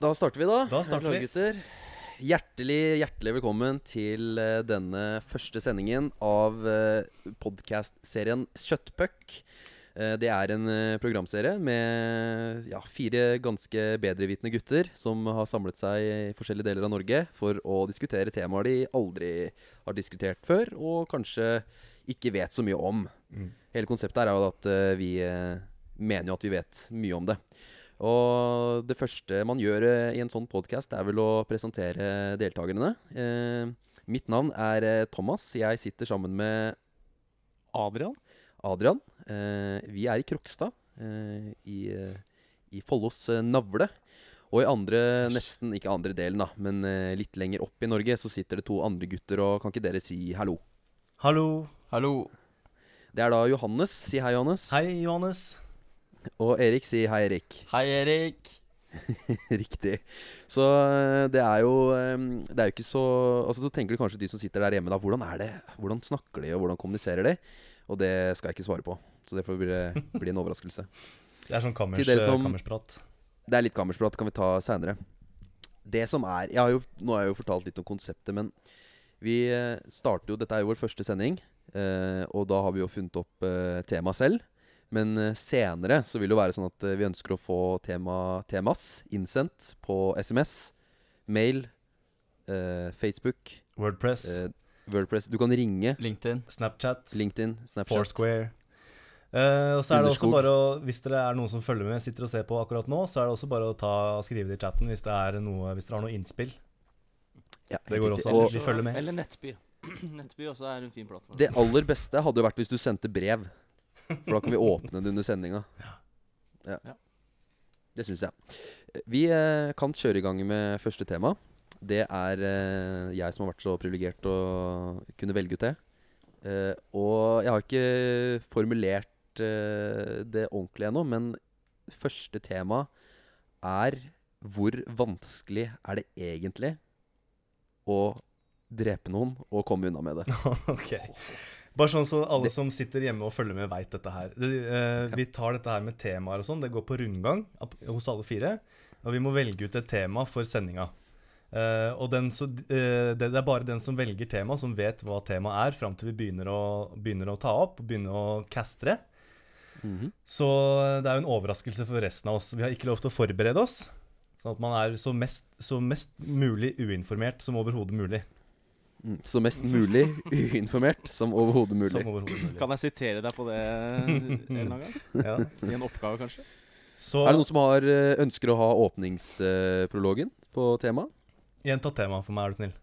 Da starter vi, da. Da starter vi. Laggutter. Hjertelig, hjertelig velkommen til eh, denne første sendingen av uh, podkastserien Kjøttpuck. Eh, det er en eh, programserie med ja, fire ganske bedrevitende gutter som har samlet seg i forskjellige deler av Norge for å diskutere temaer de aldri har diskutert før, og kanskje ikke vet så mye om. Mm. Hele konseptet er jo at eh, vi eh, mener jo at vi vet mye om det. Og det første man gjør eh, i en sånn podkast, er vel å presentere deltakerne. Eh, mitt navn er eh, Thomas. Jeg sitter sammen med Adrian? Adrian. Eh, vi er i Krokstad, eh, i, eh, i Follos navle. Og i andre, nesten ikke andre delen, da, men litt lenger opp i Norge, så sitter det to andre gutter, og kan ikke dere si hallo? Hallo. Hallo. Det er da Johannes. Si hei, Johannes. Hei, Johannes. Og Erik. Si hei, Erik. Hei, Erik. Riktig. Så eh, det er jo eh, Det er jo ikke så Altså Så tenker du kanskje de som sitter der hjemme, da. Hvordan er det? Hvordan snakker de, og hvordan kommuniserer de? Og det skal jeg ikke svare på. Så det får bli, bli en overraskelse. Det er sånn kammers, som- kammersprat. Det er litt kammersprat, kan vi ta seinere. Det som er jeg har jo, Nå har jeg jo fortalt litt om konseptet, men vi eh, starter jo Dette er jo vår første sending, eh, og da har vi jo funnet opp eh, tema selv. Men eh, senere så vil det være sånn at eh, vi ønsker å få tema, temas innsendt på SMS, mail, eh, Facebook, Wordpress, eh, Wordpress. Du kan ringe LinkedIn. Snapchat, LinkedIn, Snapchat. Foursquare. Uh, og så er det også bare å Hvis dere er noen som følger med, sitter og ser på akkurat nå, så er det også bare å ta, skrive det i chatten hvis, det er noe, hvis dere har noe innspill. Ja, Det går også an. Eller Nettby. Nettby også er en fin plattform. det aller beste hadde jo vært hvis du sendte brev. For da kan vi åpne det under sendinga. Ja. Ja. Det syns jeg. Vi eh, kan kjøre i gang med første tema. Det er eh, jeg som har vært så privilegert å kunne velge ut det. Eh, og jeg har ikke formulert eh, det ordentlig ennå, men første tema er hvor vanskelig er det egentlig å drepe noen og komme unna med det? ok. Bare sånn så alle som sitter hjemme og følger med, veit dette her. Eh, Vi tar dette her med temaer og sånn. Det går på rundgang hos alle fire. Og vi må velge ut et tema for sendinga. Eh, og den, så, eh, det, er bare den som velger tema, som vet hva temaet er, fram til vi begynner å, begynner å ta opp og begynner å castre. Mm -hmm. Så det er jo en overraskelse for resten av oss. Vi har ikke lov til å forberede oss. Sånn at man er så mest, så mest mulig uinformert som overhodet mulig. Mm, Så mest mulig uinformert som overhodet mulig. Som overhodet mulig. Kan jeg sitere deg på det en eller annen gang? Ja. I en oppgave, kanskje? Så Er det noen som har, eh, ønsker å ha åpningsprologen på temaet? gjenta temaet for meg, er du snill.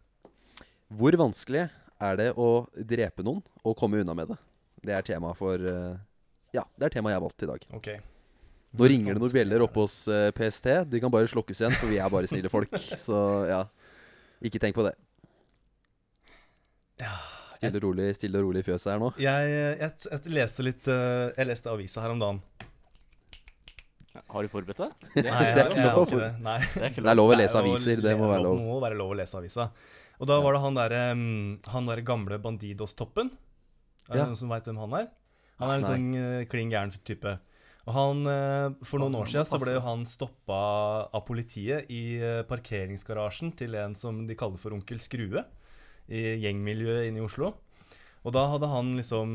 Hvor vanskelig er det å drepe noen og komme unna med det? Det er tema for eh, Ja, det er temaet jeg har valgt i dag. Okay. Nå ringer det noen bjeller oppe hos eh, PST. De kan bare slukkes igjen, for vi er bare snille folk. Så ja, ikke tenk på det. Ja, Stille og rolig, stille og rolig i fjøset her nå. Jeg, jeg, jeg leste litt eh, Jeg leste avisa her om dagen. Har du forberedt deg? Nei, jeg, Det er ikke lov har for- ikke det. Nei. Det er Det lov å lese aviser. Det må være lov. må være lov å lese avisa. Og da var det han derre mm, der gamle Bandidos-toppen. Er det Ja. noen som veit hvem han er? Han er en sånn uh, klin gæren type. Og han, eh, For noen år siden så ble jo han stoppa av politiet i eh, parkeringsgarasjen til en som de kaller for Onkel Skrue. I gjengmiljøet inne i Oslo. Og da hadde han liksom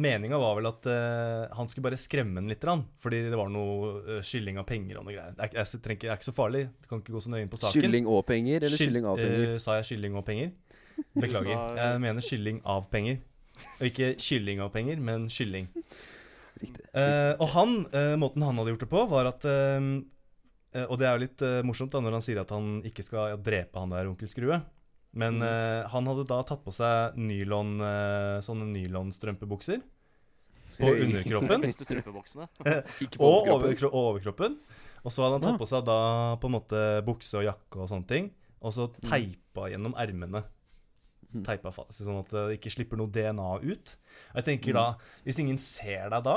Meninga var vel at uh, han skulle bare skremme den litt. Fordi det var noe uh, skylling av penger og noe greier. Det er, jeg, det er ikke så farlig. Det kan ikke gå så nøye inn på saken. Kylling og penger, eller Skyld- kylling av penger? Uh, sa jeg kylling og penger? Beklager. Jeg mener kylling av penger. Og ikke kylling av penger, men kylling. Riktig. Eh, og han, måten han hadde gjort det på, var at Og det er jo litt morsomt da når han sier at han ikke skal drepe han der onkel Skrue. Men Mm. uh, han hadde da tatt på seg nylon, uh, sånne nylonstrømpebukser på underkroppen. Og overkro overkroppen. Og så hadde han tatt på seg da på en måte bukse og jakke og sånne ting. Og så teipa gjennom ermene. Mm. Teipa fast, sånn at det ikke slipper noe DNA ut. Og jeg tenker da, hvis ingen ser deg da,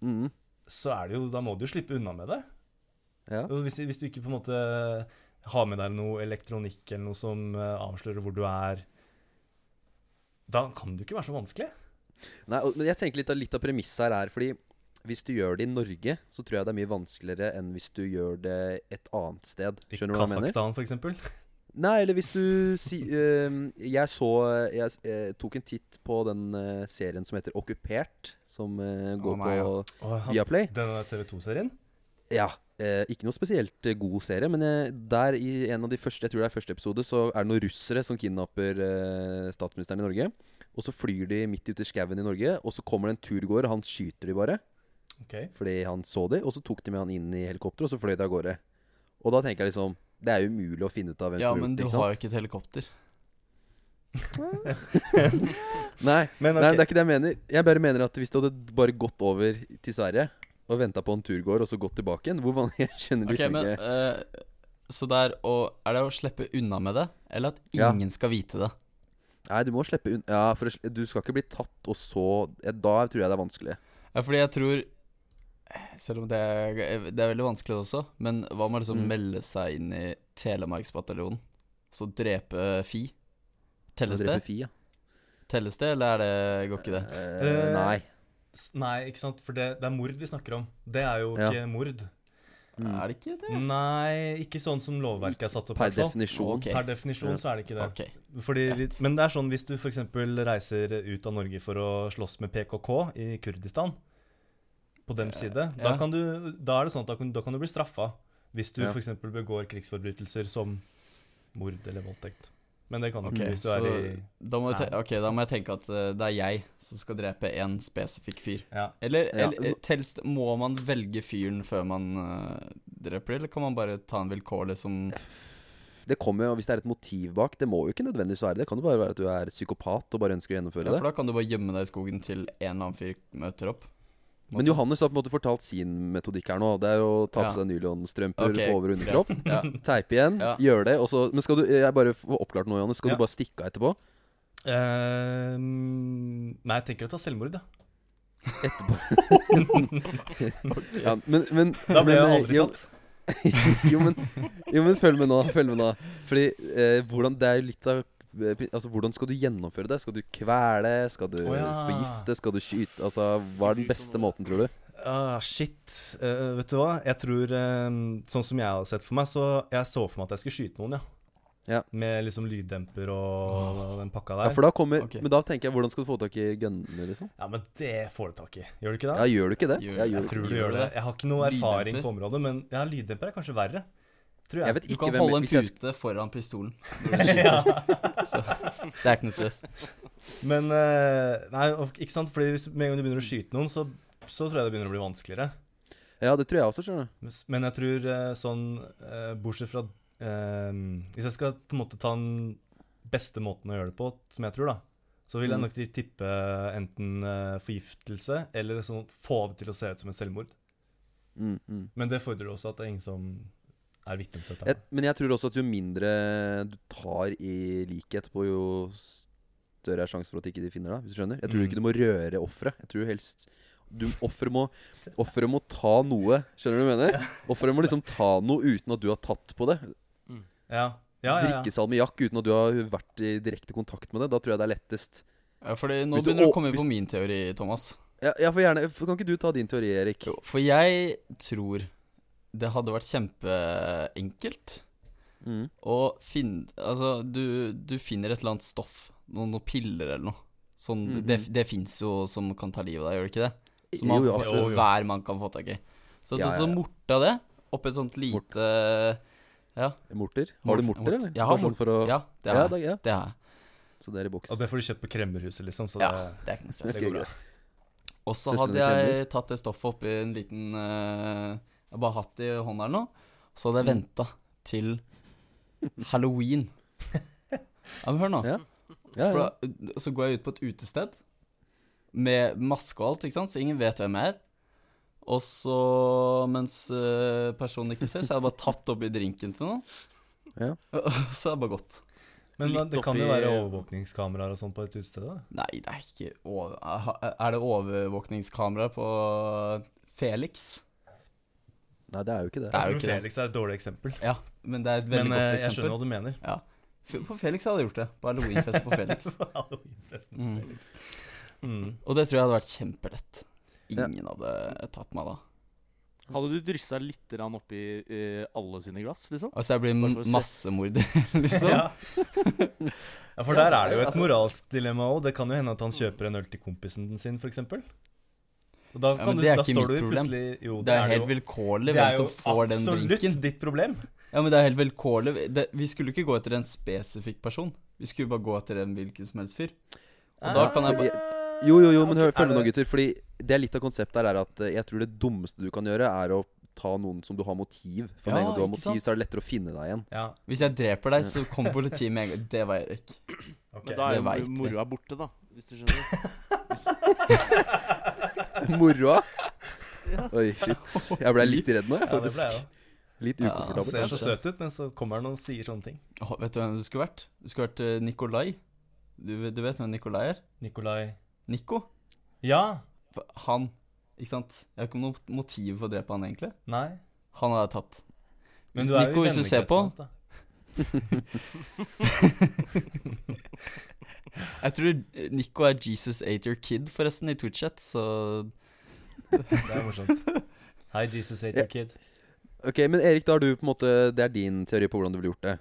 Mm. så er det jo, da må du jo slippe unna med det. Ja. Hvis, hvis du ikke på en måte har med deg noe elektronikk eller noe som eh, avslører hvor du er, da kan det jo ikke være så vanskelig. Nei, og- men jeg tenker litt av, litt av premisset her er fordi Hvis du gjør det i Norge, så tror jeg det er mye vanskeligere enn hvis du gjør det et annet sted. Skjønner du hva jeg mener? I Kasakhstan, eksempel. Nei, eller hvis du si, uh, Jeg så Jeg uh, tok en titt på den uh, serien som heter Okkupert, som går nei, ja. på Viaplay. Denne TV 2-serien? Ja. Eh, ikke noe spesielt eh, god serie, men jeg, der i en av de første Jeg tror det er første episode, så er det noen russere som kidnapper eh, statsministeren i Norge. Og så flyr de midt ute i skauen i Norge, og så kommer det en turgåer, og han skyter de bare. Okay. Fordi han så de, og så tok de med han inn i helikopteret, og så fløy de av gårde. Og da tenker jeg liksom Det er umulig å finne ut av hvem Ja, som har men gjort du det. ikke har jo ikke et helikopter. Nei, Men nei, det er ikke det jeg mener. Jeg bare mener at hvis du hadde bare gått over til Sverige og venta på en turgåer, og så gått tilbake igjen Hvor vanlig Jeg skjønner okay, liksom men ikke eh, Så det er å Er det å slippe unna med det, eller at Ja. ingen skal vite det? Nei, du må slippe unna. Ja, for du skal ikke bli tatt, og så ja, Da tror jeg det er vanskelig. Ja, fordi jeg tror Selv om det er, det er veldig vanskelig også, men hva med liksom Mm. melde seg inn i Telemarksbataljonen? Så drepe Fi? Telles det? drepe Fi, ja. Telles det, eller er det, går ikke det? Eh, nei. Nei, ikke sant? For det, det er mord vi snakker om. Det er jo Ja. ikke mord. Mm. Er det ikke det? Nei, ikke sånn som lovverket er satt opp. Per definisjon. Ok. Per definisjon så er det ikke det. Okay. Fordi men det er sånn hvis du f.eks. reiser ut av Norge for å slåss med PKK i Kurdistan, på dems side, side, da, kan du, da er det sånn at da kan, da kan du bli straffa hvis du Ja. for f.eks. begår krigsforbrytelser som mord eller voldtekt. Men det kan du Ok, ikke hvis du så er i da må, jeg ok, da må jeg tenke at eh, det er jeg som skal drepe én spesifikk fyr. Ja. Eller, Ja, eller eh, tels, må man velge fyren før man uh, dreper, eller kan man bare ta en vilkårlig som Det kommer jo, Hvis det er et motiv bak Det må jo ikke nødvendigvis være det. Det kan jo bare være at du er psykopat og bare ønsker å gjennomføre det. Ja, for da kan du bare gjemme deg i skogen til en eller annen fyr møter opp. Men Johannes har på en måte fortalt sin metodikk her nå. Det er å ta på seg nylonstrømper okay. på over- og underkropp. Ja. Teipe igjen, Ja. gjør det, og så Men skal du Jeg bare få oppklart noe, Johannes. Skal Ja. du bare stikke av etterpå? Uh, nei, jeg tenker å ta selvmord, da. Ja, men, men Da ble jeg aldri tatt. jo, men, jo, men følg med nå. Følg med nå. Fordi eh, hvordan Det er jo litt av Altså, Hvordan skal du gjennomføre det? Skal du kvele? Skal du oh, ja. forgifte? Skal du skyte? Altså, Hva er den beste måten, tror du? Ah, shit. Uh, vet du hva? Jeg tror eh, Sånn som jeg har sett for meg, så jeg så for meg at jeg skulle skyte noen, ja. Ja. Med liksom lyddemper og, og den pakka der. Ja, for da kommer okay. Men da tenker jeg, hvordan skal du få tak i gunner, liksom? Ja, men det får du tak i. Gjør du ikke det? Ja, gjør du ikke det? Gjør- jeg, gjør jeg tror du gjør det. det? Jeg har ikke noe erfaring Lyddemper? på området, men ja, lyddemper er kanskje verre. Tror Jeg jeg. vet Du kan hvem holde en pute foran pistolen. ja. Så det er ikke noe stress. Men eh, Nei, ikke sant? Fordi hvis, med en gang du begynner å skyte noen, så, så tror jeg det begynner å bli vanskeligere. Ja, det tror jeg også, skjønner du. Men jeg tror eh, sånn eh, Bortsett fra Hvis jeg skal på en måte ta den beste måten å gjøre det på, som jeg tror, da, så vil jeg Mm. nok tippe enten forgiftelse eller sånn få det til å se ut som et selvmord. Mm, mm. Men det fordrer også at det er ingen som er vitne til dette. Jeg, men jeg tror også at jo mindre du tar i likhet på, jo større er sjansen for at ikke de finner deg. Hvis du skjønner? Jeg tror Mm. ikke du må røre offeret. Jeg tror helst du, Offeret må, må ta noe. Skjønner du hva jeg mener? Offeret må liksom ta noe uten at du har tatt på det. Ja, ja, ja, ja. Drikke salmiakk uten at du har vært i direkte kontakt med det. Da tror jeg det er lettest. Ja, fordi nå du begynner du å- å komme inn på min teori, Thomas. Ja, ja, for gjerne Kan ikke du ta din teori, Erik? Jo, For jeg tror det hadde vært kjempeenkelt Mm. å finne Altså, du, du finner et eller annet stoff, noen, noen piller eller noe. Sånn, Mhm. Det, det fins jo som kan ta livet av deg, gjør det ikke det? Som man, Jo, jo, absolutt. Jo, hver mann kan få tak i. Så Ja, du så ja, ja. morta det oppi et sånt lite Ja, Morter? Har du morter, eller? Jeg har sånn for å, ja det ja, har jeg. det, ja. Det har jeg. Så det er i boks. Og det får du kjøpt på Kremmerhuset, liksom. Så Ja, det, det er ikke noe det stress. Bra. Og så hadde jeg tatt det stoffet oppi en liten eh, Jeg har bare hatt det i hånda nå. Så hadde jeg Mm. venta til halloween. Ja, men hør nå. Ja. Ja, For da, så går jeg ut på et utested med maske og alt, ikke sant? så ingen vet hvem jeg er. Og så, mens eh, personen ikke ser, så har jeg bare tatt oppi drinken til noen. Ja. Så er det bare gått. Men da, det kan jo være overvåkningskameraer og sånn på et utested. da. Nei, det er ikke over... Er det overvåkningskamera på Felix? Nei, det er jo ikke det. Det er jo ikke det. Felix er et dårlig eksempel. Ja, men det er et veldig Men eksempel. Men jeg skjønner hva du mener. Ja. På Felix hadde jeg gjort det. På halloweenfest på Felix. Halloweenfesten på Mm. Felix. Mm. Og det tror jeg hadde vært kjempelett. ingen hadde tatt meg da. Hadde du dryssa litt oppi uh, alle sine glass, liksom? Altså, jeg blir massemorder, liksom. Ja. ja, for der er det jo et moralsk dilemma òg. Det kan jo hende at han kjøper en øl til kompisen sin, f.eks. Og da, Ja, men du, det er da ikke står mitt problem. Jo, Det er helt jo, vilkårlig det hvem er som får den drinken. Det er jo absolutt ditt problem. Ja, men det er helt vilkårlig. Det, vi skulle ikke gå etter en spesifikk person. Vi skulle bare gå etter en hvilken som helst fyr. Og da kan jeg bare Jo, jo, jo, men hør, er følg med nå, gutter. Fordi det er litt av konseptet her er at eh, jeg tror det dummeste du kan gjøre, er å ta noen som du har motiv. For med Ja, en gang du har motiv, sant? så er det lettere å finne deg igjen. Ja, Hvis jeg dreper deg, så kommer politiet med en gang. Det var Erik. Okay. Men da er det jo moroa borte, da. Hvis du skjønner. Moroa? Oi, shit. Jeg ble litt redd nå, jeg, Ja, det ble faktisk. jeg òg. Litt Ja, Han ukomfortabel. ser så søt ut, men så kommer han og sier sånne ting. Åh, vet du hvem du skulle vært? Du skulle vært eh, Nikolai. Du, du vet hvem Nikolai er? Nikolai Nico. Ja. For Han. Ikke sant? Jeg har ikke noe motiv for å drepe han, egentlig. Nei. Han hadde jeg tatt. Men du er Nico, jo i hvis du ser på- vennekretsen hans, da. Jeg tror Nico er Jesus ate your kid, forresten, i Twitchet, så Det er morsomt. Hei, Jesus ate Ja. your kid. Ok, Men Erik, da har du på en måte Det er din teori på hvordan du ville gjort det.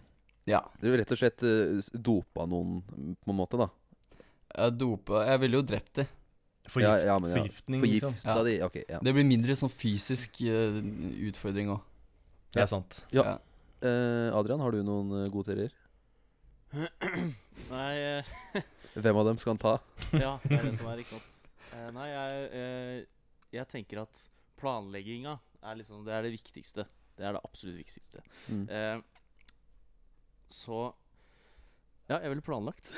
ja. Du rett og slett eh, dopa noen på en måte, da. Jeg dopa Jeg ville jo drept dem. Forgift, Ja, ja, ja. Forgiftning, liksom. Ja. de okay, ja. Det blir mindre sånn fysisk uh, utfordring òg. Det er sant. Ja. Eh, Adrian, har du noen eh, gode teorier? Nei, eh, Hvem av dem skal han ta? ja, det er det som er, ikke sant. Nei, jeg, jeg tenker at planlegginga er liksom Det er det viktigste. Det er det absolutt viktigste. Mm. Eh, så Ja, jeg ville planlagt.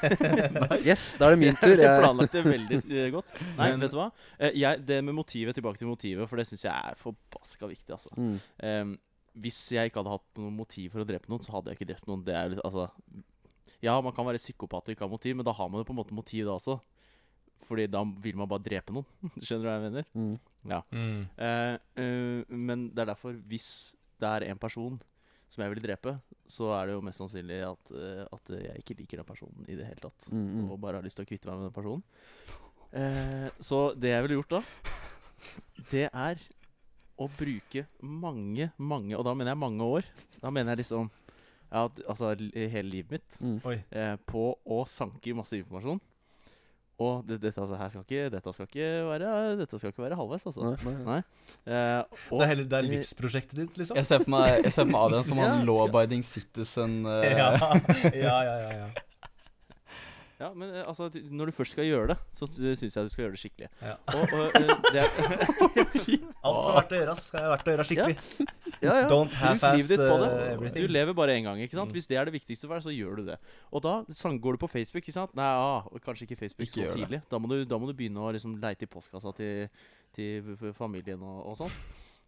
Yes, da er det min tur. Jeg Jeg, planlagt det veldig godt. Nei, Men- vet du hva? Jeg, det med motivet, tilbake til motivet, for det syns jeg er forbaska viktig, altså. mm. Em, hvis jeg ikke hadde hatt noe motiv for å drepe noen, så hadde jeg ikke drept noen. Det er litt, altså Ja, man kan være psykopat og ikke ha motiv, men da har man jo på en måte motiv da også. Fordi da vil man bare drepe noen. Skjønner du hva jeg mener? Mm. Mm. Uh, uh, men det er derfor, hvis det er en person som jeg vil drepe, så er det jo mest sannsynlig at, uh, at jeg ikke liker den personen i det hele tatt. Mm, mm. Og bare har lyst til å kvitte meg med den personen. Eh, så det jeg ville gjort da, det er å bruke mange, mange Og da mener jeg mange år. Da mener jeg liksom ja, altså hele livet mitt Mm. Eh, på å sanke masse informasjon. Og det, dette, altså, her skal ikke, dette, skal ikke være, dette skal ikke være halvveis, altså. Nei, nei. Eh, og, Det er, hele, det er livsprosjektet ditt, liksom? Jeg ser for meg, jeg ser for meg Adrian som Ja, han law-abiding citizen. eh, Ja, ja, ja. ja, ja. Men eh, altså, når du først skal gjøre det, så syns jeg du skal gjøre det skikkelig. Ja. Og, og eh, det er Alt som er verdt å gjøre, skal verdt å gjøre skikkelig. Ja, ja. Don't livet ditt uh, Du lever bare én gang. ikke sant? Mm. Hvis det er det viktigste for deg, så gjør du det. Og da går du på Facebook. ikke sant? Nei, ah, kanskje ikke Facebook Ikke så tidlig. Da må, du, da må du begynne å liksom leite i postkassa til, til familien og, og sånn.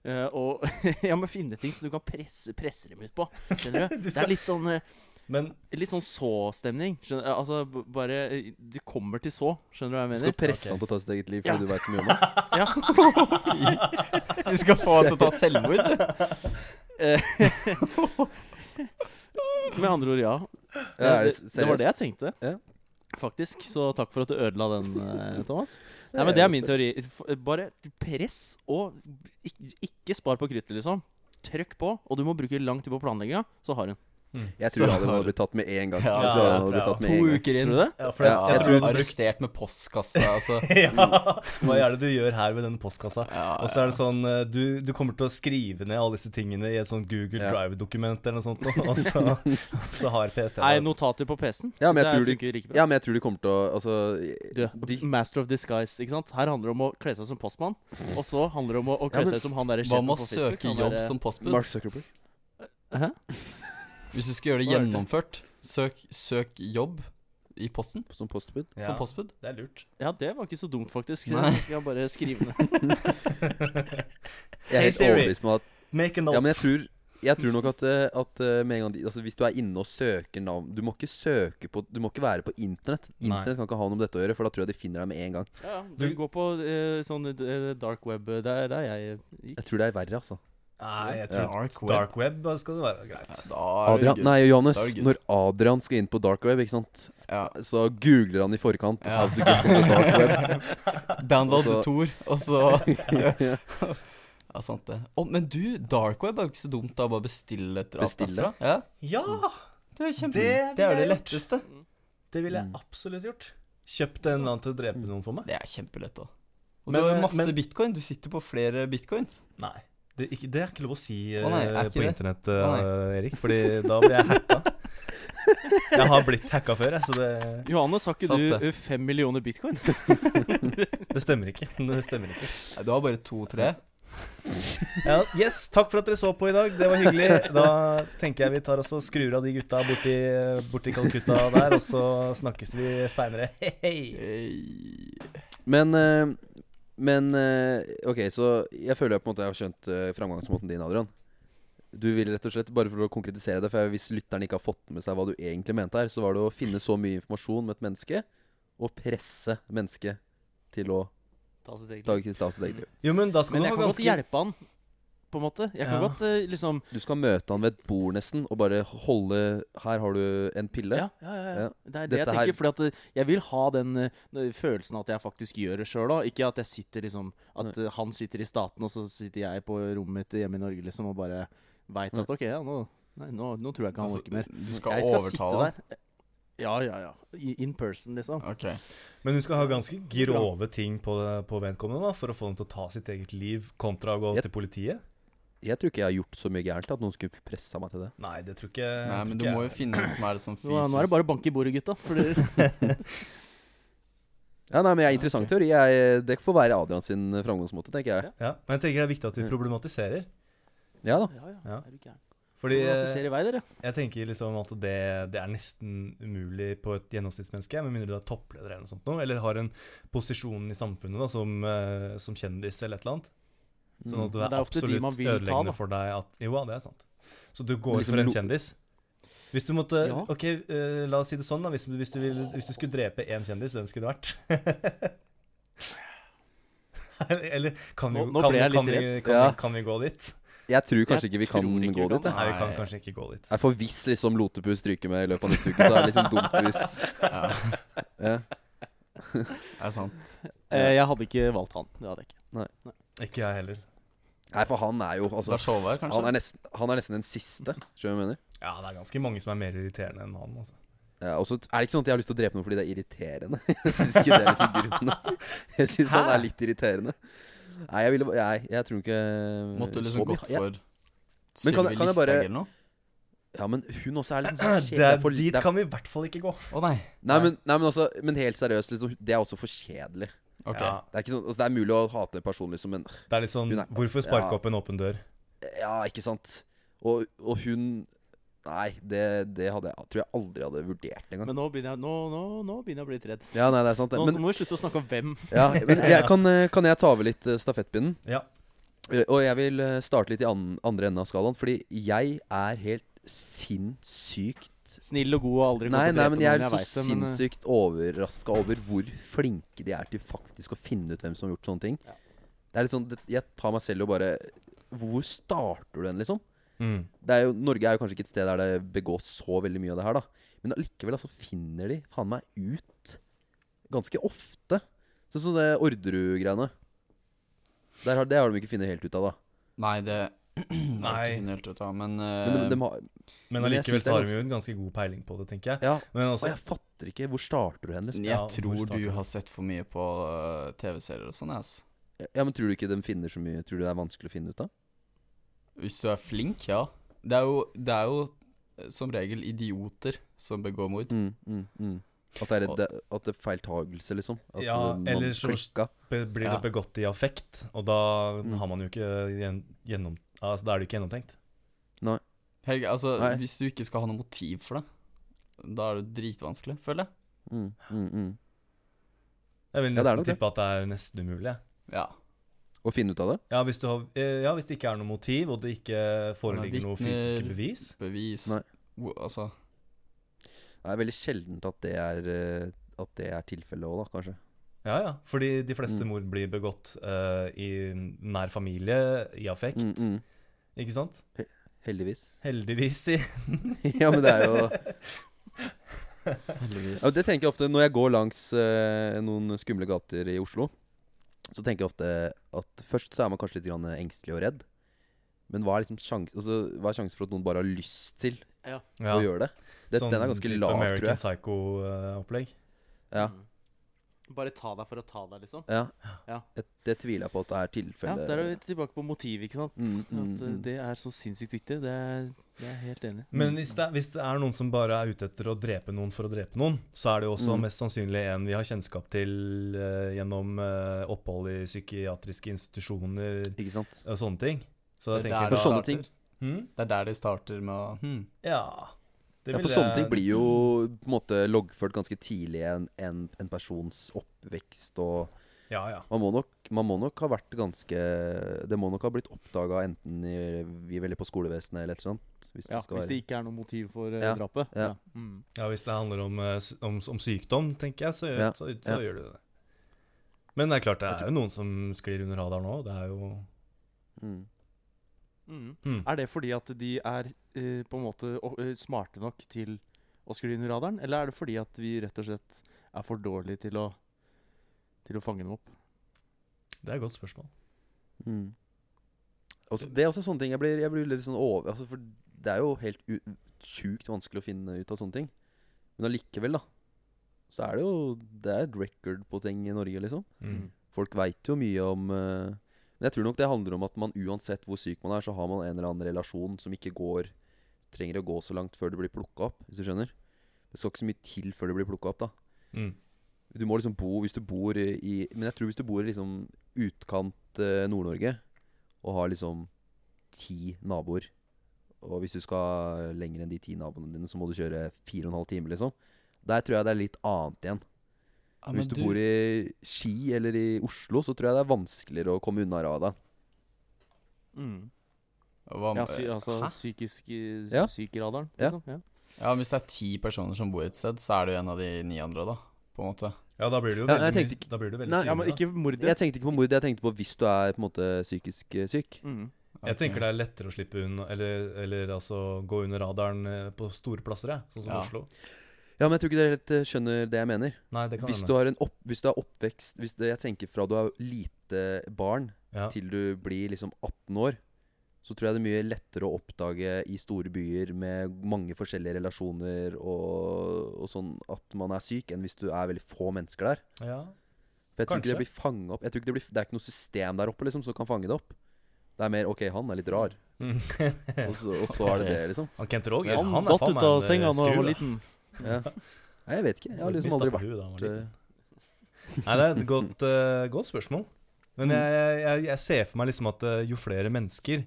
Uh, og ja, men finne ting som du kan presse, presse dem ut på. Skjønner du? Du Det er litt sånn eh, Men Litt sånn så-stemning. Altså, bare De Det kommer til så. Skjønner du hva jeg Du skal mener? presse okay. han til å ta sitt eget liv Ja. fordi du veit så mye om det. Ja. Du skal få han til å ta selvmord. Eh, Med andre ord, ja. Ja, det det, var det jeg tenkte. Ja. Faktisk. Så takk for at du ødela den, eh, Thomas. Nei, men Det er min teori. Bare press, og ikke spar på kruttet, liksom. Trykk på, og du må bruke lang tid på planlegginga, så har hun. Jeg tror Adrian hadde blitt tatt med en gang. Ja, Jeg blitt jeg tatt med To en uker inn. Tror du det? ja, for Ja, jeg, Jeg jeg tror tror du arrestert med postkassa. Altså. ja, Hva er det du gjør her ved denne postkassa? Ja, Og så er det sånn eh, du, du kommer til å skrive ned alle disse tingene i et sånn Google Ja. Drive-dokument eller noe sånt, og så, så har PST Nei, notater på PC-en. Ja, men jeg det tror de- funker like bra. Ja, men jeg tror de kommer til å Altså Du, de, Master of disguise, ikke sant? Her handler det om å kle seg som postmann. Og så handler det om å, kle seg ut som han derre Hva sjefen med å søke jobb som postbud? Mark Zuckerberg. Hæ? Hvis du skal gjøre det gjennomført, søk, søk jobb i posten Som postbud. Ja, som postbud. det er lurt. Ja, det var ikke så dumt, faktisk. Nei. Jeg skal bare skrive ned. Jeg er helt overbevist om at Make a note. Ja, men jeg tror jeg tror nok at, eh, at eh, med en gang de, altså Hvis du er inne og søker navn Du må ikke søke på Du må ikke være på internett. Internett kan ikke ha noe med dette å gjøre, for da tror jeg de finner deg med en gang. Ja, du Du- går på uh, sånn uh, dark web. Der, der jeg gikk. Jeg tror det er verre, altså. Nei, jeg tror Dark web. dark web skal det være greit. Ja, da er Adrian, nei, Johannes. Når Adrian skal inn på dark web, ikke sant Ja. så googler han i forkant Ja. how to get on the dark web. Download Altså- Tor, og så Ja, sant det. Oh, men du, dark web er jo ikke så dumt, da. Bare bestille et drap derfra. Ja, Ja! det er jo kjempe... Det Det, er jo det gjort. letteste. Det ville jeg Mm. absolutt gjort. Kjøpt en eller annen til å drepe noen for meg? Det er kjempelett, da. Og Men, du har eh, jo masse men- bitcoin. Du sitter på flere bitcoins. Nei. Det, ikke, det er ikke lov å si uh, Å nei, er på internett, uh, eh, Erik. Fordi da blir jeg hacka. Jeg har blitt hacka før, jeg, så det, Johannes, har ikke Sant du det. eh, fem millioner bitcoin? det stemmer ikke. Det stemmer ikke. Nei, du har bare to-tre. Ja, yes, takk for at dere så på i dag. Det var hyggelig. Da tenker jeg vi tar også og skrur av de gutta borti, borti Calcutta der, og så snakkes vi seinere. Hei, hei. Men, eh, men eh, OK, så jeg føler jeg på en måte jeg har skjønt eh, framgangsmåten din, Adrian. Du vil rett og slett, bare for å konkretisere det, for hvis lytteren ikke har fått med seg hva du egentlig mente her, så var det å finne så mye informasjon med et menneske, og presse mennesket til å Ta sitt eget ta liv. Jo, men da skal Men du jeg ha kan godt hjelpe han, på en måte. Jeg kan Ja. godt eh, liksom Du skal møte han ved et bord nesten, og bare holde Her har du en pille. Ja, ja, ja. Ja. Det er det Dette jeg tenker. Fordi at eh, jeg vil ha den eh, følelsen at jeg faktisk gjør det sjøl òg. Ikke at jeg sitter liksom At eh, han sitter i staten, og så sitter jeg på rommet mitt hjemme i Norge liksom og bare veit at OK, ja, nå, nei, nå, nå tror jeg ikke han Altså, orker mer. du skal jeg skal overtale sitte der. Ja, ja, ja. In person, liksom. Okay. Men du skal ha ganske grove ting på, på vedkommende da, for å få dem til å ta sitt eget liv, kontra å gå Jeg- til politiet? Jeg tror ikke jeg har gjort så mye gærent at noen skulle pressa meg til det. Nei, det tror ikke Nei, tror men du ikke må jo finne en som er det sånn fysisk nå er det bare å banke i bordet, gutta. Ja, nei, men jeg er Interessant teori. Jeg, det får være Adrian sin framgangsmåte, tenker jeg. Ja, men jeg tenker det er viktig at vi problematiserer. Ja da. ja, ja. Ja. Er du gæren? Fordi eh, i vei, dere. jeg tenker liksom at det, det er nesten umulig på et gjennomsnittsmenneske, med mindre du er toppleder eller noe sånt eller har en posisjon i samfunnet da, som, eh, som kjendis eller et eller annet. Sånn at det er, det er absolutt de absolutt ta, ødeleggende for deg at Jo, ja, det er sant. Så du går liksom for en kjendis. Hvis du måtte Ja. Ok, uh, la oss si det sånn, da. Hvis, hvis, du, vil, hvis du skulle drepe én kjendis, hvem skulle det vært? Eller kan vi, Nå- nå kan, kan, vi, kan, Ja. kan vi gå dit? Jeg tror kanskje Jeg ikke vi kan ikke gå dit. Nei, vi kan kanskje ikke gå dit. Nei, For hvis liksom Lotepus stryker med i løpet av neste uke, så er det liksom dumt hvis Ja, ja. det er sant. Eh, jeg hadde ikke valgt han. Det hadde jeg ikke. Ikke jeg heller. Nei, for han er jo altså, Lars Håvard, kanskje? han, er nesten, han er nesten den siste, skjønner du hva jeg mener? Ja, det er ganske mange som er mer irriterende enn han. Altså. Ja, og så er det ikke sånn at jeg har lyst til å drepe noen fordi det er irriterende. Jeg syns ikke det er liksom grunnen. Jeg syns han er litt irriterende. Nei, jeg ville Nei, jeg tror ikke Måtte du liksom gått ja, for Men kan- Sylvi kan jeg bare- Listhaug eller noe? Ja, men hun også er sånn Det er, for- dit kan vi i hvert fall ikke gå. Å nei. Nei, men, nei, men, altså, men helt seriøst, liksom, det er også for kjedelig. Ok. Ja, Det er, ikke sånn, altså, det er mulig å hate en person, liksom, men det er litt sånn Hun er- Hvorfor sparke Ja. opp en åpen dør? Ja, ikke sant? Og, og hun Nei, det, det hadde jeg, tror jeg aldri hadde vurdert engang. Men nå begynner jeg, nå, nå, nå begynner jeg å bli litt redd. Ja, nei, det er sant. Nå, Men, nå må vi slutte å snakke om hvem. ja, men jeg, kan, eh, kan jeg ta over litt eh, stafettpinnen? Ja. Eh, Og jeg vil starte litt i andre enden av skalaen, fordi jeg er helt sinnssykt Snill og god og aldri Nei, nei, men jeg er så men, eh, sinnssykt overraska over hvor flinke de er til faktisk å finne ut hvem som har gjort sånne ting. Ja. Det er litt sånn det, Jeg tar meg selv og bare Hvor starter du den, liksom? Mm. Det er jo, Norge er jo kanskje ikke et sted der det begås så veldig mye av det her, da. Men allikevel altså, finner de faen meg ut ganske ofte. Sånn som det Orderud-greiene. Det har de ikke funnet helt ut av, da. Nei, det Nei. Ut av, men, Men eh, de, de har Men Men allikevel så har de jo en ganske god peiling på det, tenker jeg. Ja, Men og jeg fatter ikke. Hvor starter du hen, liksom? jeg Ja, tror du har sett for mye på uh, TV-serier og sånn, ass. Ja, men Tror du ikke de finner så mye? Tror du det er vanskelig å finne ut av? Hvis du er flink, ja. Det er jo, det er jo eh, som regel idioter som begår mord. Mm, mm, mm. At det er, det, at det er feiltagelse, liksom? At Ja, eller så- blir det begått i affekt, og da Mm. har man jo ikke gjennom... Altså, da er det jo ikke gjennomtenkt. Nei. Helge, altså, Nei. hvis du ikke skal ha noe motiv for det, da er det dritvanskelig, føler jeg. Mm, mm, mm. Jeg vil Ja, det nesten nok det. tippe at det er nesten umulig. Ja. Å finne ut av det? Ja, hvis, du har, eh, ja, hvis det ikke er noe motiv, og det ikke foreligger noe fysiske bevis. Bevis Nei. Altså Det er veldig sjeldent at det er, eh, at det er tilfellet òg, da, kanskje. Ja, ja. Fordi de fleste Mm. mord blir begått uh, i nær familie, i affekt. Mm, mm. Ikke sant? Heldigvis. Heldigvis, si. ja, men det er jo Heldigvis. ja, Det tenker jeg ofte når jeg går langs uh, noen skumle gater i Oslo. Så tenker jeg ofte at først så er man kanskje litt grann engstelig og redd. Men hva er liksom sjans, altså, hva er sjansen for at noen bare har lyst til Ja. og gjør det? det Sånn den er ganske lav, tror American. Psycho-opplegg. Ja, Mm. Bare ta deg for å ta deg, liksom. ja. Ja. Det, det tviler jeg på at det er Ja. Der er vi tilbake på motiv, ikke sant. Mm, mm, At mm. det er så sinnssykt viktig. Det er, det er jeg helt enig. Men hvis det, hvis det er noen som bare er ute etter å drepe noen for å drepe noen, så er det jo også Mm. mest sannsynlig en vi har kjennskap til uh, gjennom uh, opphold i psykiatriske institusjoner og sånne ting. Så da Det er For sånne ting. Hm? Det er der de starter med å hmm. Ja. Det Ja, for sånne jeg- ting blir jo på en måte loggført ganske tidlig en, en, en persons oppvekst og Ja, ja. Man må, nok, man må nok ha vært ganske Det må nok ha blitt oppdaga enten i, vi er veldig på skolevesenet eller et eller annet. Hvis Ja, det skal hvis være det ikke er noe motiv for Ja, drapet. ja. Mm. ja hvis det handler om, eh, om, om sykdom, tenker jeg, så, gjør, Ja, så, så ja. gjør du det. Men det er klart, det er jo noen som sklir under radaren nå. Det er jo mm. Mm. Er det fordi at de er uh, på en måte eh, smarte nok til å skli under radaren, eller er det fordi at vi rett og slett er for dårlige til å, til å fange dem opp? Det er et godt spørsmål. Mm. Også, det er også sånne ting Jeg blir, jeg blir litt sånn over altså For det er jo helt sjukt vanskelig å finne ut av sånne ting. Men allikevel, da. Så er det jo Det er et record på ting i Norge, liksom. Mm. Folk veit jo mye om eh, Men jeg tror nok det handler om at man uansett hvor syk man er, så har man en eller annen relasjon som ikke går trenger å gå så langt før det blir plukka opp, hvis du skjønner. Det skal ikke så mye til før det blir plukka opp, da. Mm. Du må liksom bo Hvis du bor i Men jeg tror hvis du bor i liksom utkant eh, Nord-Norge og har liksom ti naboer Og hvis du skal lenger enn de ti naboene dine, så må du kjøre fire og en halv time, liksom. Der tror jeg det er litt annet igjen. Ja, hvis du, du, bor i Ski eller i Oslo, så tror jeg det er vanskeligere å komme unna rada. Mm. hva, Ja, sy altså Hæ? psykisk Ja. sykeradaren. Ja. Liksom. Ja. Ja, men Hvis det er ti personer som bor et sted, så er du en av de ni andre, da. På en måte. Ja, da blir du jo Ja, veldig, tenkte mye- da blir du veldig Nei, ja, men synlig, ikke mordet. Jeg tenkte ikke på mordet, jeg tenkte på hvis du er på en måte psykisk eh, syk. Mm. Jeg tenker det er lettere å slippe unna Eller, eller altså gå under radaren eh, på store plasser, jeg. Sånn som Ja. Oslo. Ja, men jeg tror ikke dere helt eh, skjønner det jeg mener. Nei, det kan Hvis hende. du har en opp, hvis du er oppvekst Hvis det, Jeg tenker fra du er lite barn ja. til du blir liksom 18 år, så tror jeg det er mye lettere å oppdage i store byer med mange forskjellige relasjoner og, og sånn at man er syk, enn hvis du er veldig få mennesker der. ja. For jeg tror ikke Kanskje. det blir fanget opp Jeg tror ikke det, blir, det er ikke noe system der oppe liksom som kan fange det opp. Det er mer OK, han er litt rar, Mm. og, så, og så er det det, liksom. han Kent Roger, Han, han, er datt faen ut meg av en, eh, senga da han var liten. Ja. Nei, jeg vet ikke. Jeg har liksom aldri vært da eh, Nei, det er et godt, uh, godt spørsmål. Men jeg, jeg, jeg ser for meg liksom at uh, jo flere mennesker,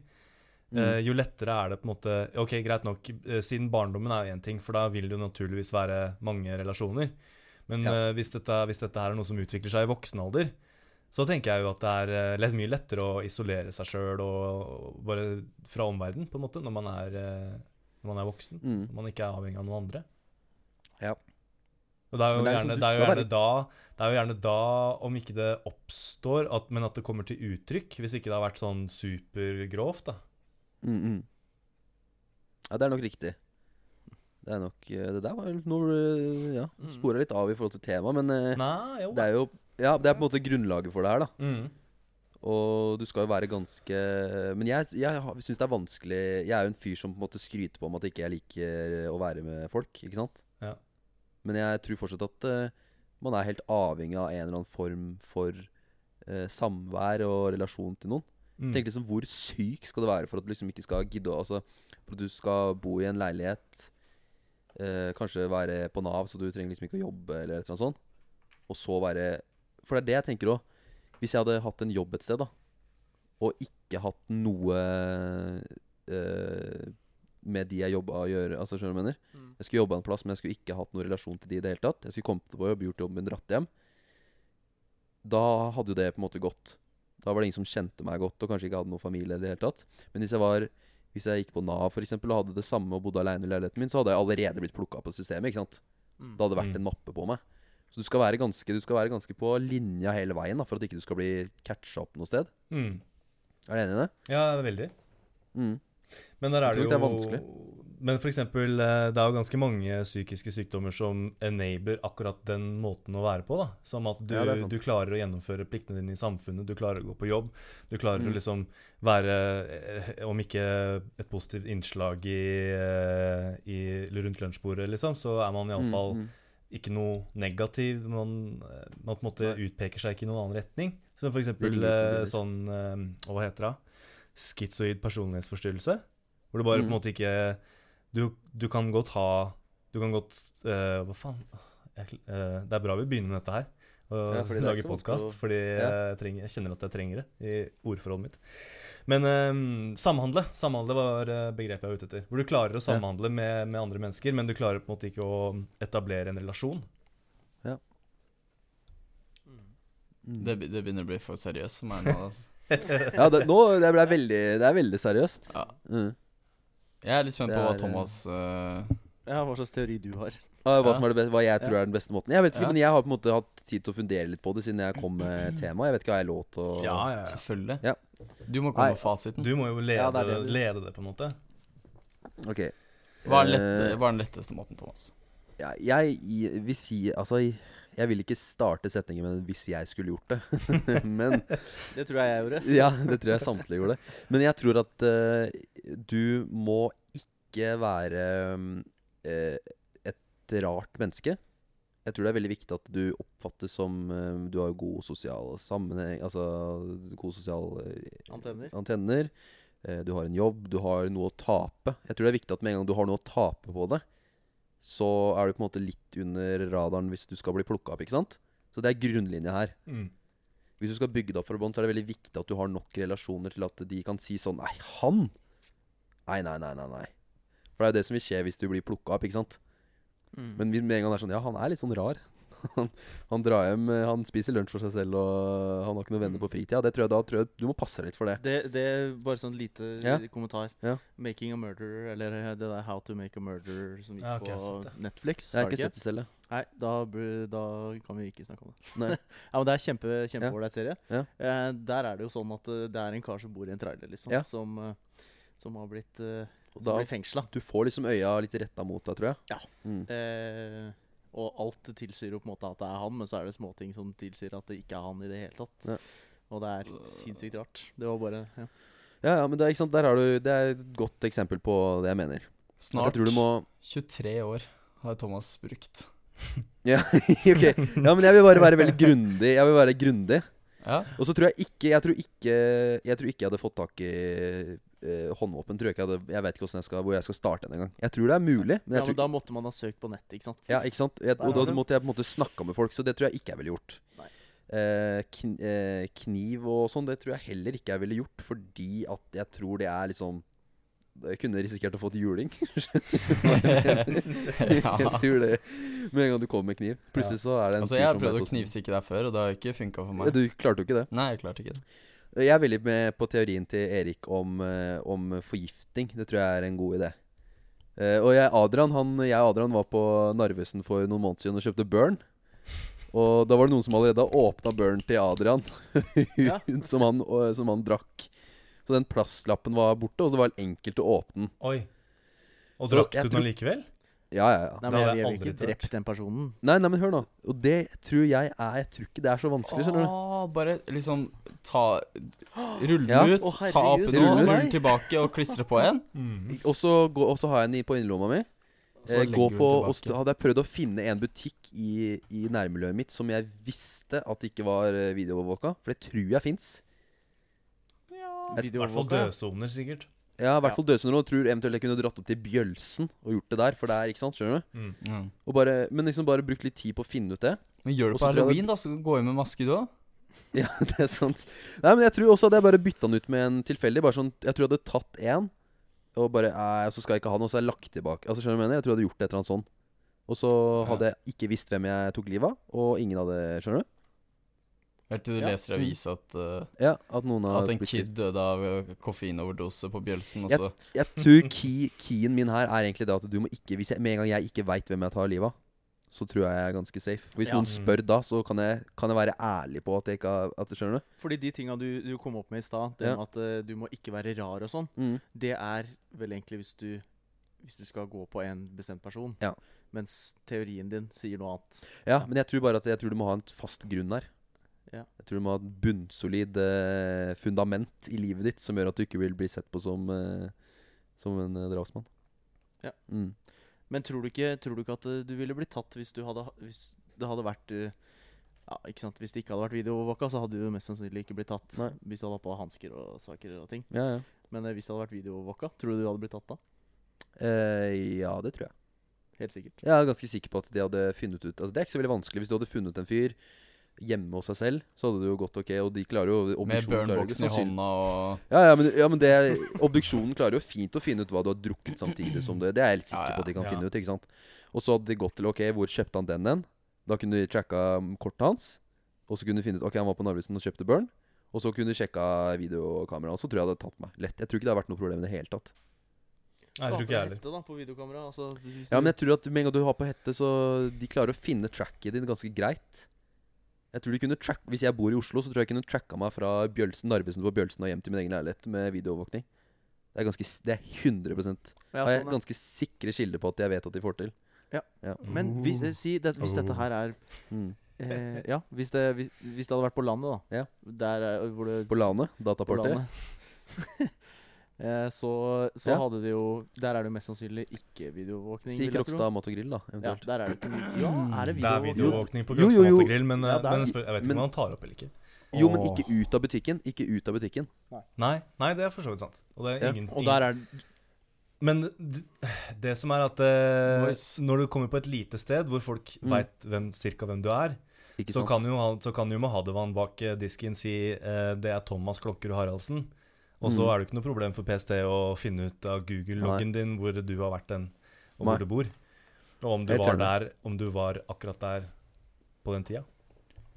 mm. eh, jo lettere er det på en måte Ok, greit nok, siden barndommen er jo én ting, for da vil det jo naturligvis være mange relasjoner. Men Ja. hvis, dette, hvis dette her er noe som utvikler seg i voksen alder, så tenker jeg jo at det er lett, mye lettere å isolere seg sjøl og, og bare fra omverdenen, på en måte, når man er, når man er voksen. Mm. Når man ikke er avhengig av noen andre. Det er jo det er gjerne, liksom, det er jo gjerne da Det er jo gjerne da, om ikke det oppstår, at, men at det kommer til uttrykk. Hvis ikke det har vært sånn supergrovt, da. Mm, mm. Ja, det er nok riktig. Det er nok eh, Det der var noe eh, Ja, Mm. spora litt av i forhold til temaet, men eh, Nei, det er jo Ja, det er på en måte grunnlaget for det her, da. Mm. Og du skal jo være ganske Men jeg, jeg syns det er vanskelig Jeg er jo en fyr som på en måte skryter på om at ikke jeg liker å være med folk, ikke sant? Men jeg tror fortsatt at uh, man er helt avhengig av en eller annen form for uh, samvær og relasjon til noen. Mm. Tenk liksom Hvor syk skal det være for at du liksom ikke skal gidde Altså For at du skal bo i en leilighet uh, Kanskje være på Nav, så du trenger liksom ikke å jobbe eller et eller annet sånt. Og så være For det er det jeg tenker òg. Hvis jeg hadde hatt en jobb et sted, da, og ikke hatt noe eh, med de jeg jobba å gjøre Altså skjønner du hva jeg mener? Mm. Jeg skulle jobba en plass, men jeg skulle ikke hatt noen relasjon til de i det hele tatt. Jeg skulle kommet på jobb, gjort jobben min, dratt hjem. Da hadde jo det på en måte gått. Da var det ingen som kjente meg godt, og kanskje ikke hadde noen familie i det hele tatt. Men hvis jeg var Hvis jeg gikk på Nav for eksempel, og hadde det samme og bodde alene i leiligheten min, så hadde jeg allerede blitt plukka på systemet. ikke sant? Mm. Det hadde vært Mm. en mappe på meg. Så du skal være ganske, du skal være ganske på linja hele veien da, for at ikke du skal bli catcha opp noe sted. Mm. Er du enig i det? Ja, veldig. Mm. Men der er det jo det er vanskelig. Men for eksempel, eh, det er jo ganske mange psykiske sykdommer som enabler akkurat den måten å være på. da Som at du, Ja, du klarer å gjennomføre pliktene dine i samfunnet, du klarer å gå på jobb. Du klarer å Mm. liksom være, eh, om ikke et positivt innslag i, eh, i rundt lunsjbordet, liksom, så er man iallfall Mm, mm. ikke noe negativ. Man, man på en måte utpeker seg ikke i noen annen retning. Som for eksempel sånn Hva heter det? Schizoid personlighetsforstyrrelse. Hvor du bare på Mm. en måte ikke Du, du kan godt ha Du kan godt uh, Hva faen? Jeg, uh, det er bra vi begynner med dette her. Og Ja, fordi lager podkast. Fordi Ja. jeg, trenger, jeg kjenner at jeg trenger det i ordforholdet mitt. Men eh, samhandle Samhandle var begrepet jeg var ute etter. Hvor du klarer å Ja. samhandle med, med andre mennesker, men du klarer på en måte ikke å etablere en relasjon. Mm. Det, det begynner å bli for seriøst for meg nå. Altså. Ja, det, nå, det, ble veldig, det er veldig seriøst. Ja. Mm. Jeg er litt spent på hva Thomas uh... Ja, hva slags teori du har. Ah, hva, Ja. som er det beste, hva jeg tror er den beste måten. Jeg vet ikke, Ja. men jeg har på en måte hatt tid til å fundere litt på det siden jeg kom med temaet. Jeg vet ikke, hva jeg lov til å Ja, ja, ja. Selvfølgelig. Ja. Du må komme Nei. med fasiten. Du må jo lede, Ja, det det lede det, på en måte. Ok. Hva er, den lette, Eh, hva er den letteste måten, Thomas? Jeg i- vil si Altså, jeg- jeg vil ikke starte setningen med 'hvis jeg skulle gjort det'. men Det tror jeg jeg gjorde. Ja, det tror jeg samtlige gjorde. Men jeg tror at uh, du må ikke være eh, et rart menneske. Jeg tror det er veldig viktig at du oppfattes som uh, Du har god sosial sammenheng Altså god sosial Antenner. antenner. Du har en jobb, du har noe å tape. Jeg tror det er viktig at med en gang du har noe å tape på det, så er du på en måte litt under radaren hvis du skal bli plukka opp. ikke sant? Så det er grunnlinja her. Mm. Hvis du skal bygge det opp fra bånn, så er det veldig viktig at du har nok relasjoner til at de kan si sånn Nei, han! Nei, nei, nei, nei. nei. For det er jo det som vil skje hvis du blir plukka opp, ikke sant? Mm. Men med en gang det er sånn Ja, han er litt sånn rar. Han, han drar hjem, eh, han spiser lunsj for seg selv, og han har ikke noen venner på fritida. Det tror jeg, da tror jeg du må passe deg litt for det. Det, det er bare sånn lite Ja. kommentar. Ja. 'Making a Murderer', eller det der 'How to make a murderer' som gikk Ja, okay, på. Netflix. Jeg har ikke sett det selv, jeg. Nei, da, da kan vi ikke snakke om det. Ja, men Det er kjempe kjempeålreit serie. Ja. Eh, der er det jo sånn at eh, det er en kar som bor i en trailer, liksom. Ja. Som, eh, som har blitt, eh, som da, blir fengsla. du får liksom øya litt retta mot deg, tror jeg. Ja. Mm. Eh, og alt tilsier jo på en måte at det er han, men så er det småting som tilsier at det ikke er han i det hele tatt. Ja. Og det er sinnssykt rart. Det var bare ja. Ja, ja, men det er, ikke sant, der har du Det er et godt eksempel på det jeg mener. Snart jeg tror du må 23 år har Thomas brukt. ja, ok. ja, men jeg vil bare være veldig grundig. Jeg vil være grundig. Ja. Og så tror jeg ikke Jeg tror ikke Jeg tror ikke jeg hadde fått tak i eh, håndvåpen. Tror jeg, ikke hadde, jeg vet ikke jeg skal, hvor jeg skal starte den engang. Jeg tror det er mulig, men ja, jeg men tror da måtte man ha søkt på nettet, ikke sant? Ja, ikke sant? Jeg, og da du. måtte jeg på en måte snakka med folk, så det tror jeg ikke jeg ville gjort. Eh, kn eh, kniv og sånn, det tror jeg heller ikke jeg ville gjort, fordi at jeg tror det er liksom Jeg kunne risikert å få til juling. Jeg tror det Med en gang du kommer med kniv. Plutselig så er det en Altså, jeg har prøvd å knivstikke deg før, og det har ikke funka for meg. Du klarte jo ikke det. Nei, jeg klarte ikke det. Jeg er veldig med på teorien til Erik om, eh, om forgifting. Det tror jeg er en god idé. Eh, og jeg, Adrian, han, jeg og Adrian var på Narvesen for noen måneder siden og kjøpte Burn. Og da var det noen som allerede har åpna Burn til Adrian, Ja. som, han, som han drakk. Så den plastlappen var borte, og så var det enkelt å åpne den. Oi. Og drakk du den likevel? Ja, ja, ja. Nei, men jeg jeg ville ikke drept den personen. Nei, nei, men hør nå. Og det tror jeg er Jeg tror ikke det er så vanskelig, skjønner du. Åh, bare liksom ta Rulle den Ja. ut, Å, ta opp herregud. den, Rulle den. tilbake og klistre på igjen. Mm. Og så gå- og så har jeg den i på innerlomma mi. Så Eh, legger gå du på, og tilbake. st hadde jeg prøvd å finne en butikk i, i nærmiljøet mitt som jeg visste at ikke var eh, videoovervåka. For det tror jeg fins. I hvert fall dødsoner, sikkert. Ja, i hvert fall ja. og tror eventuelt jeg kunne dratt opp til Bjølsen og gjort det der. For det er, ikke sant, skjønner du? Mm. Mm. Og bare, men liksom bare brukt litt tid på å finne ut det. Men gjør det på halloween, da, så gå inn med maske, du òg. Ja, det er sant. Nei, men jeg tror også at jeg bare bytta den ut med en tilfeldig. Bare sånn, Jeg tror jeg hadde tatt én, og bare Nei, så skal jeg ikke ha noe, så har jeg lagt tilbake. Altså, skjønner du hva jeg mener? Jeg tror jeg hadde gjort et eller annet sånn. Og så hadde jeg ikke visst hvem jeg tok livet av, og ingen hadde Skjønner du? Helt til du Ja. leser i avisa at, uh, Ja, At noen har at en kid døde av uh, koffeinoverdose på Bjølsen, og Ja. Jeg tror key, keyen min her er egentlig det at du må ikke Hvis jeg, med en gang jeg ikke veit hvem jeg tar livet av, så tror jeg jeg er ganske safe. Hvis Ja. noen spør da, så kan jeg, kan jeg være ærlig på at jeg ikke har at, Skjønner du? Fordi de tinga du, du kom opp med i stad, det Ja. med at uh, du må ikke være rar og sånn, det er vel egentlig hvis du Hvis du skal gå på en bestemt person. Ja. Mens teorien din sier noe annet. Ja, men jeg tror bare at jeg tror du må ha en fast grunn der. Ja. Jeg tror du må ha et bunnsolid eh, fundament i livet ditt som gjør at du ikke vil bli sett på som, eh, som en eh, drapsmann. Ja. Mm. Men tror du ikke, tror du ikke at eh, du ville blitt tatt hvis, du hadde, hvis det hadde vært eh, ja, ikke sant? Hvis det ikke hadde vært videoovervåka, så hadde du mest sannsynlig ikke blitt tatt. Nei. Hvis du hadde hatt på hansker og saker og ting. Ja, ja. Men eh, hvis det hadde vært videoovervåka, tror du du hadde blitt tatt da? Eh, ja, det tror jeg. Helt sikkert. Jeg er ganske sikker på at de hadde funnet ut Altså Det er ikke så veldig vanskelig. Hvis du hadde funnet en fyr hjemme hos seg selv, så hadde det jo gått ok. Og de klarer jo Med burnboxen i hånda og Ja, ja, men, ja, men det, obduksjonen klarer jo fint å finne ut hva du har drukket samtidig som det. Det er jeg helt sikker Ja, ja. på at de kan Ja. finne ut. ikke sant? Og så hadde de gått til ok, hvor kjøpte han den hen? Da kunne de tracka um, kortet hans. Og så kunne de finne ut ok, han var på Narvesen og kjøpte Burn. Og så kunne de sjekka videokameraet. Og så tror jeg det hadde tatt meg lett. Jeg tror ikke det har vært noe problem i det hele tatt. Nei, jeg tror ikke jeg heller. Hette, på videokamera. Altså, Ja, men jeg tror at med en gang du har på hette, så de klarer å finne tracket din ganske greit. Jeg tror de kunne track Hvis jeg bor i Oslo, så tror jeg jeg kunne tracka meg fra Bjølsen, Narvesen på Bjølsen og hjem til min egen leilighet med videoovervåkning. Det er ganske Det er 100 ja, Har jeg sånn, ganske sikre kilder på at jeg vet at de får til. Ja. ja. Men hvis, si det, hvis dette her er Mm. eh, Ja, hvis det, hvis, hvis det hadde vært på landet, da. Ja. Der er, hvor det På LANet, på dataparty. landet. eh, så så Ja. hadde det jo Der er det jo mest sannsynlig ikke videoovervåkning. Si. Krokstad Mat og Grill, da, Ja, der er det ikke Ja, er det Det er videoovervåkning? videoovervåkning på Krokstad jo, jo. Og grill, men, Ja, er- men jeg, spør, jeg vet ikke om han tar opp eller ikke. Jo, men ikke ut av butikken. Ikke ut av butikken. Nei, nei, det er for så vidt sant. Og det er Ja. ingen, Og der er det Men det, det som er at eh, når du kommer på et lite sted hvor folk Mm. vet hvem, cirka hvem du er, så kan, jo, så kan jo Mahadevan bak eh, disken si eh, det er Thomas Klokkerud Haraldsen. Og så Mm. er det ikke noe problem for PST å finne ut av Google-loggen din hvor du har vært den, og Nei. hvor du bor. Og om du var der Om du var akkurat der på den tida.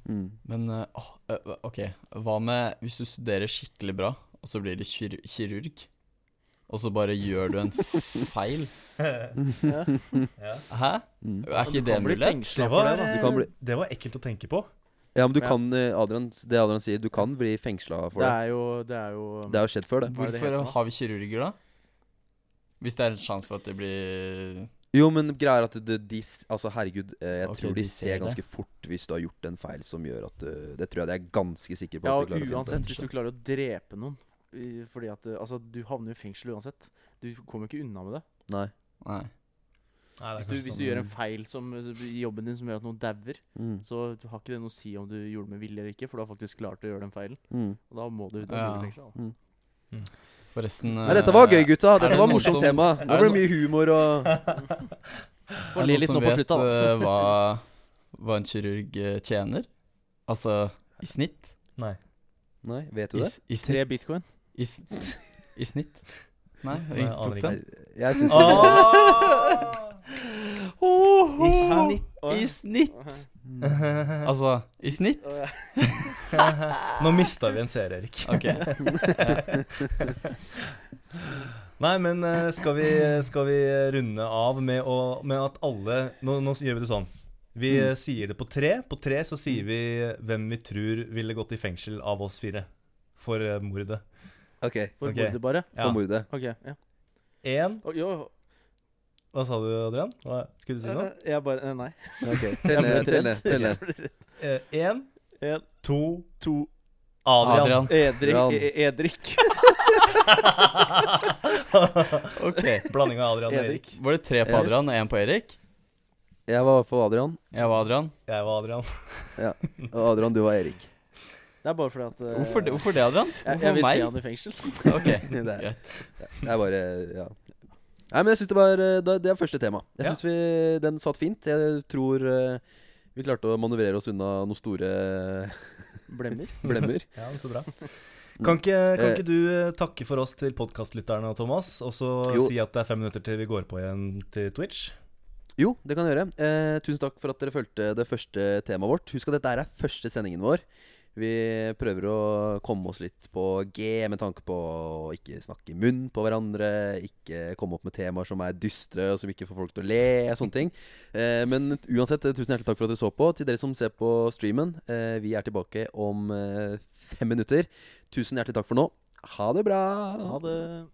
Mm. Men eh, åh, eh, OK, hva med hvis du studerer skikkelig bra, og så blir du kir kirurg? Og så bare gjør du en feil? ja. Ja. Hæ? Mm. Er ikke det fengsla Det, var, det, da. Du kan bli- eh, det var ekkelt å tenke på. Ja, men du Ja. kan eh, Adrian, Det Adrian sier, du kan bli fengsla for Det det. er jo Det er jo Det har jo skjedd før, det. Er Hvorfor har vi kirurger, da? Hvis det er en sjanse for at det blir Jo, men greia er at det, de Altså, herregud, eh, jeg okay, tror de, de ser ser ganske fort hvis du har gjort en feil som gjør at eh, Det tror jeg de er ganske sikre på. Ja, at og uansett, hvis du klarer å drepe noen Fordi at Altså, du havner jo i fengsel uansett. Du kommer jo ikke unna med det. Nei. Nei. Nei, Hvis du, hvis du gjør en feil som, i jobben din som gjør at noen dauer, Mm. så har ikke det noe å si om du gjorde det med vilje eller ikke, for du har faktisk klart å gjøre den feilen. Mm. Og da må du, da Ja. blir du fengsla. da. Forresten Nei, dette var gøy, gutta. er Dette var morsomt som- tema. Nå det ble det mye humor og Er le det litt noen nå på som vet eh, hva, hva en kirurg eh, tjener? Altså i snitt? Nei. Nei, vet du I, det? i Tre bitcoin. I, I snitt? Nei, Nei, jeg tok ikke. den. Jeg syns det! I snitt! I snitt! Altså, i snitt? Nå mista vi en seer, Erik. Nei, men eh, skal vi, skal vi runde av med, å, med at alle nå, nå gjør vi det sånn. Vi Mm. eh, sier det på tre. På tre så sier vi hvem vi tror ville gått i fengsel av oss fire. For eh, mordet. OK. For okay. mordet, bare. Ja. For mordet. Ok, ja. Én jo, Hva sa du, Adrian? Hva, skulle du si noe? eh, Jeg bare eh, Nei. Ok, Telle, Tell ned. Tell ned. Tell Jeg ned. ble. Én, En, to, to Adrian. Adrian. Edrik. E- Edrik. Ok. Blanding av Adrian og Erik. Var det tre på Adrian og én på Erik? Jeg var på Adrian, Jeg var Adrian. Jeg var Adrian. ja. og Adrian, du var Erik. Det er bare fordi at uh, Hvorfor det, hvorfor det Adrian? Jeg, Hvorfor jeg vil meg? se han i fengsel. Ok, Det greit. Det er bare Ja. Nei, men jeg synes det var eh, Det er første tema. Jeg synes vi den satt fint. Jeg tror eh, vi klarte å manøvrere oss unna noen store Blemmer. blemmer. Ja, så bra. Kan ikke, kan Eh. ikke du eh, takke for oss til podkastlytterne, Thomas, og så si at det er fem minutter til vi går på igjen til Twitch? Jo, det kan jeg gjøre. Eh, tusen takk for at dere fulgte det første temaet vårt. Husk at dette er første sendingen vår. Vi prøver å komme oss litt på G med tanke på å ikke snakke i munn på hverandre. Ikke komme opp med temaer som er dystre og som ikke får folk til å le. Sånne ting. Eh, men uansett, tusen hjertelig takk for at dere så på. Til dere som ser på streamen, eh, vi er tilbake om eh, fem minutter. Tusen hjertelig takk for nå. Ha det bra. Ha det.